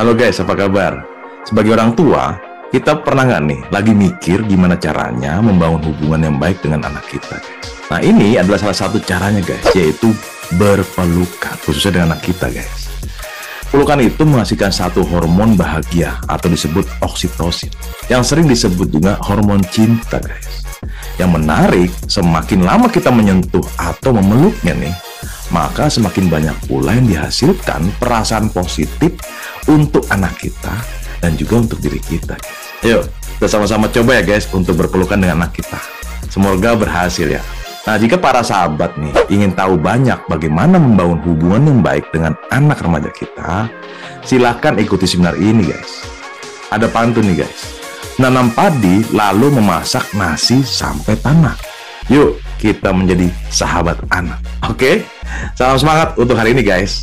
Halo guys, apa kabar? Sebagai orang tua, kita pernah nggak nih lagi mikir gimana caranya membangun hubungan yang baik dengan anak kita? Nah ini adalah salah satu caranya guys, yaitu berpelukan, khususnya dengan anak kita guys. Pelukan itu menghasilkan satu hormon bahagia atau disebut oksitosin, yang sering disebut juga hormon cinta guys. Yang menarik, semakin lama kita menyentuh atau memeluknya nih, maka semakin banyak pula yang dihasilkan perasaan positif untuk anak kita dan juga untuk diri kita. Yuk, kita sama-sama coba ya guys untuk berpelukan dengan anak kita. Semoga berhasil ya. Nah, jika para sahabat nih ingin tahu banyak bagaimana membangun hubungan yang baik dengan anak remaja kita, silahkan ikuti seminar ini guys. Ada pantun nih guys. Nanam padi lalu memasak nasi sampai tanah. Yuk, kita menjadi sahabat anak. Oke? Salam semangat untuk hari ini guys.